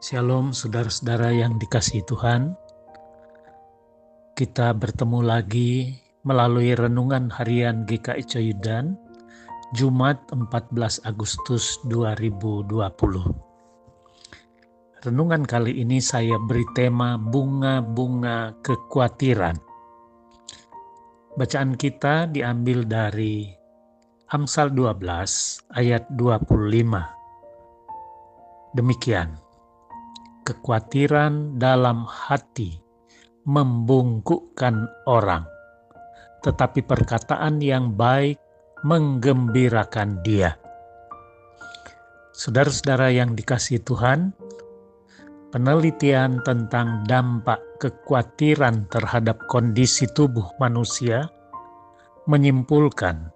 Shalom saudara-saudara yang dikasihi Tuhan. Kita bertemu lagi melalui renungan harian GKI Coyudan Jumat 14 Agustus 2020. Renungan kali ini saya beri tema bunga-bunga kekhawatiran. Bacaan kita diambil dari Amsal 12 ayat 25. Demikian kekhawatiran dalam hati membungkukkan orang, tetapi perkataan yang baik menggembirakan dia. Saudara-saudara yang dikasih Tuhan, penelitian tentang dampak kekhawatiran terhadap kondisi tubuh manusia menyimpulkan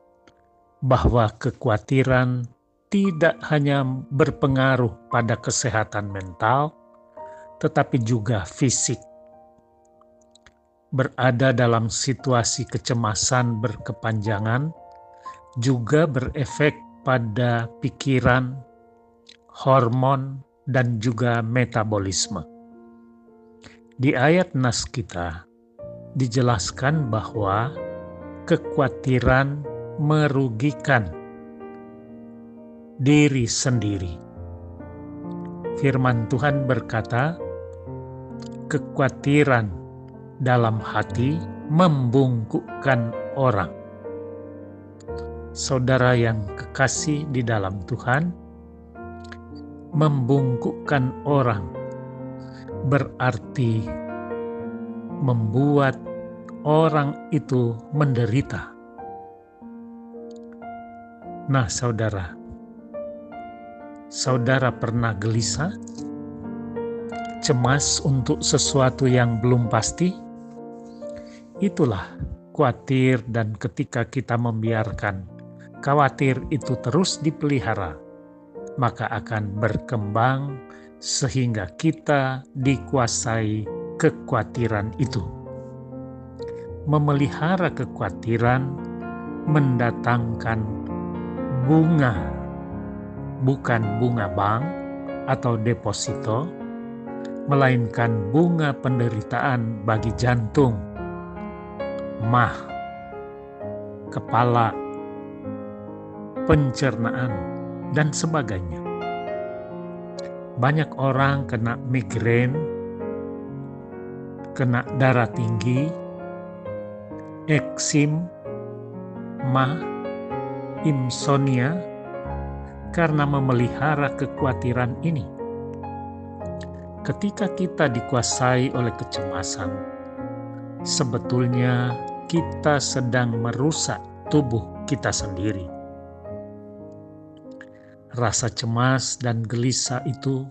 bahwa kekhawatiran tidak hanya berpengaruh pada kesehatan mental, tetapi juga fisik. Berada dalam situasi kecemasan berkepanjangan juga berefek pada pikiran, hormon, dan juga metabolisme. Di ayat nas kita dijelaskan bahwa kekhawatiran merugikan diri sendiri. Firman Tuhan berkata, kekhawatiran dalam hati membungkukkan orang. Saudara yang kekasih di dalam Tuhan, membungkukkan orang berarti membuat orang itu menderita. Nah, saudara, saudara pernah gelisah? cemas untuk sesuatu yang belum pasti, itulah khawatir dan ketika kita membiarkan khawatir itu terus dipelihara, maka akan berkembang sehingga kita dikuasai kekhawatiran itu. Memelihara kekhawatiran mendatangkan bunga, bukan bunga bank atau deposito, melainkan bunga penderitaan bagi jantung, mah, kepala, pencernaan, dan sebagainya. Banyak orang kena migrain, kena darah tinggi, eksim, mah, insomnia, karena memelihara kekhawatiran ini ketika kita dikuasai oleh kecemasan, sebetulnya kita sedang merusak tubuh kita sendiri. Rasa cemas dan gelisah itu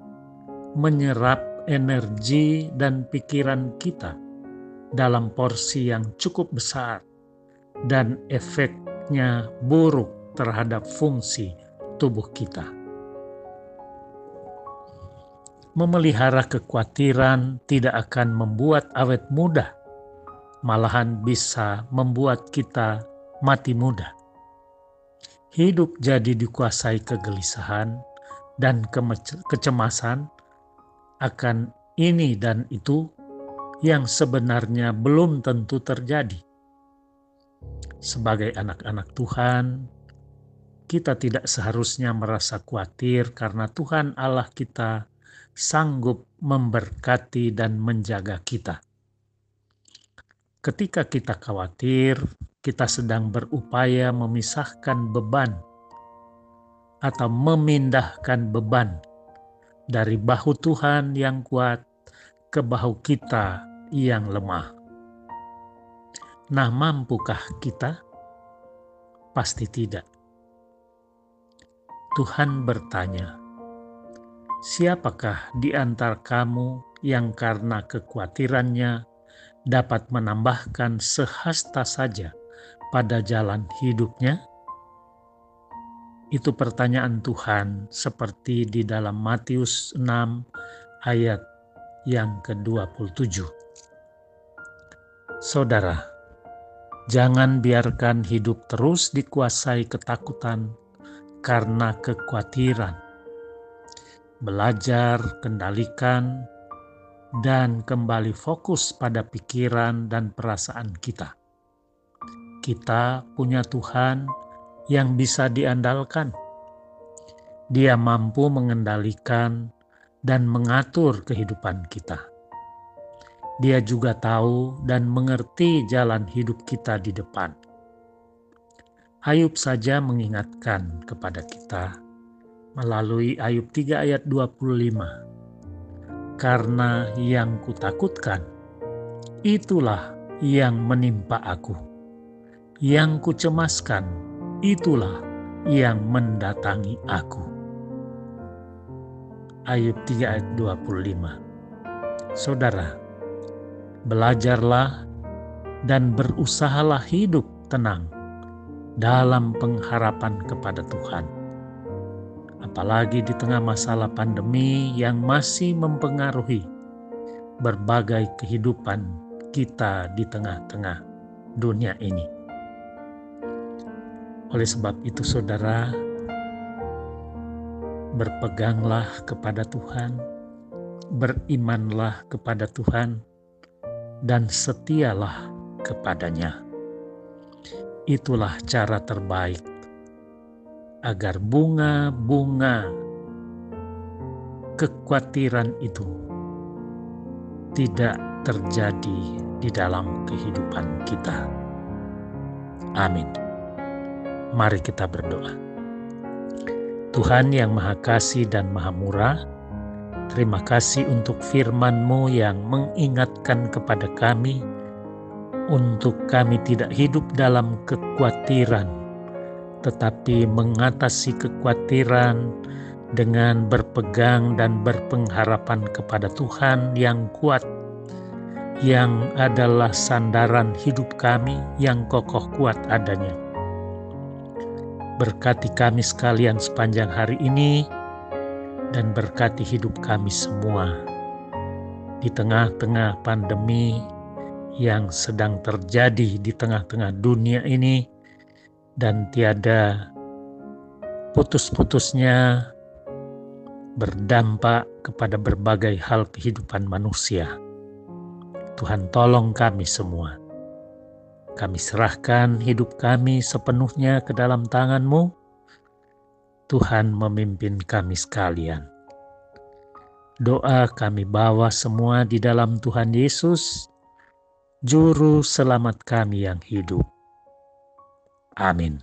menyerap energi dan pikiran kita dalam porsi yang cukup besar, dan efeknya buruk terhadap fungsi tubuh kita memelihara kekhawatiran tidak akan membuat awet muda, malahan bisa membuat kita mati muda. Hidup jadi dikuasai kegelisahan dan kecemasan akan ini dan itu yang sebenarnya belum tentu terjadi. Sebagai anak-anak Tuhan, kita tidak seharusnya merasa khawatir karena Tuhan Allah kita sanggup memberkati dan menjaga kita. Ketika kita khawatir, kita sedang berupaya memisahkan beban atau memindahkan beban dari bahu Tuhan yang kuat ke bahu kita yang lemah. Nah, mampukah kita? Pasti tidak. Tuhan bertanya, Siapakah di antara kamu yang karena kekhawatirannya dapat menambahkan sehasta saja pada jalan hidupnya? Itu pertanyaan Tuhan seperti di dalam Matius 6 ayat yang ke-27. Saudara, jangan biarkan hidup terus dikuasai ketakutan karena kekhawatiran. Belajar, kendalikan, dan kembali fokus pada pikiran dan perasaan kita. Kita punya Tuhan yang bisa diandalkan. Dia mampu mengendalikan dan mengatur kehidupan kita. Dia juga tahu dan mengerti jalan hidup kita di depan. Ayub saja mengingatkan kepada kita melalui Ayub 3 ayat 25. Karena yang kutakutkan, itulah yang menimpa aku. Yang kucemaskan, itulah yang mendatangi aku. Ayub 3 ayat 25 Saudara, belajarlah dan berusahalah hidup tenang dalam pengharapan kepada Tuhan. Apalagi di tengah masalah pandemi yang masih mempengaruhi berbagai kehidupan kita di tengah-tengah dunia ini. Oleh sebab itu, saudara, berpeganglah kepada Tuhan, berimanlah kepada Tuhan, dan setialah kepadanya. Itulah cara terbaik agar bunga-bunga kekhawatiran itu tidak terjadi di dalam kehidupan kita. Amin. Mari kita berdoa. Tuhan yang Maha Kasih dan Maha Murah, terima kasih untuk firman-Mu yang mengingatkan kepada kami untuk kami tidak hidup dalam kekhawatiran, tetapi mengatasi kekhawatiran dengan berpegang dan berpengharapan kepada Tuhan yang kuat, yang adalah sandaran hidup kami yang kokoh kuat adanya. Berkati kami sekalian sepanjang hari ini, dan berkati hidup kami semua di tengah-tengah pandemi yang sedang terjadi di tengah-tengah dunia ini dan tiada putus-putusnya berdampak kepada berbagai hal kehidupan manusia. Tuhan tolong kami semua. Kami serahkan hidup kami sepenuhnya ke dalam tangan-Mu. Tuhan memimpin kami sekalian. Doa kami bawa semua di dalam Tuhan Yesus, Juru Selamat kami yang hidup. Amin.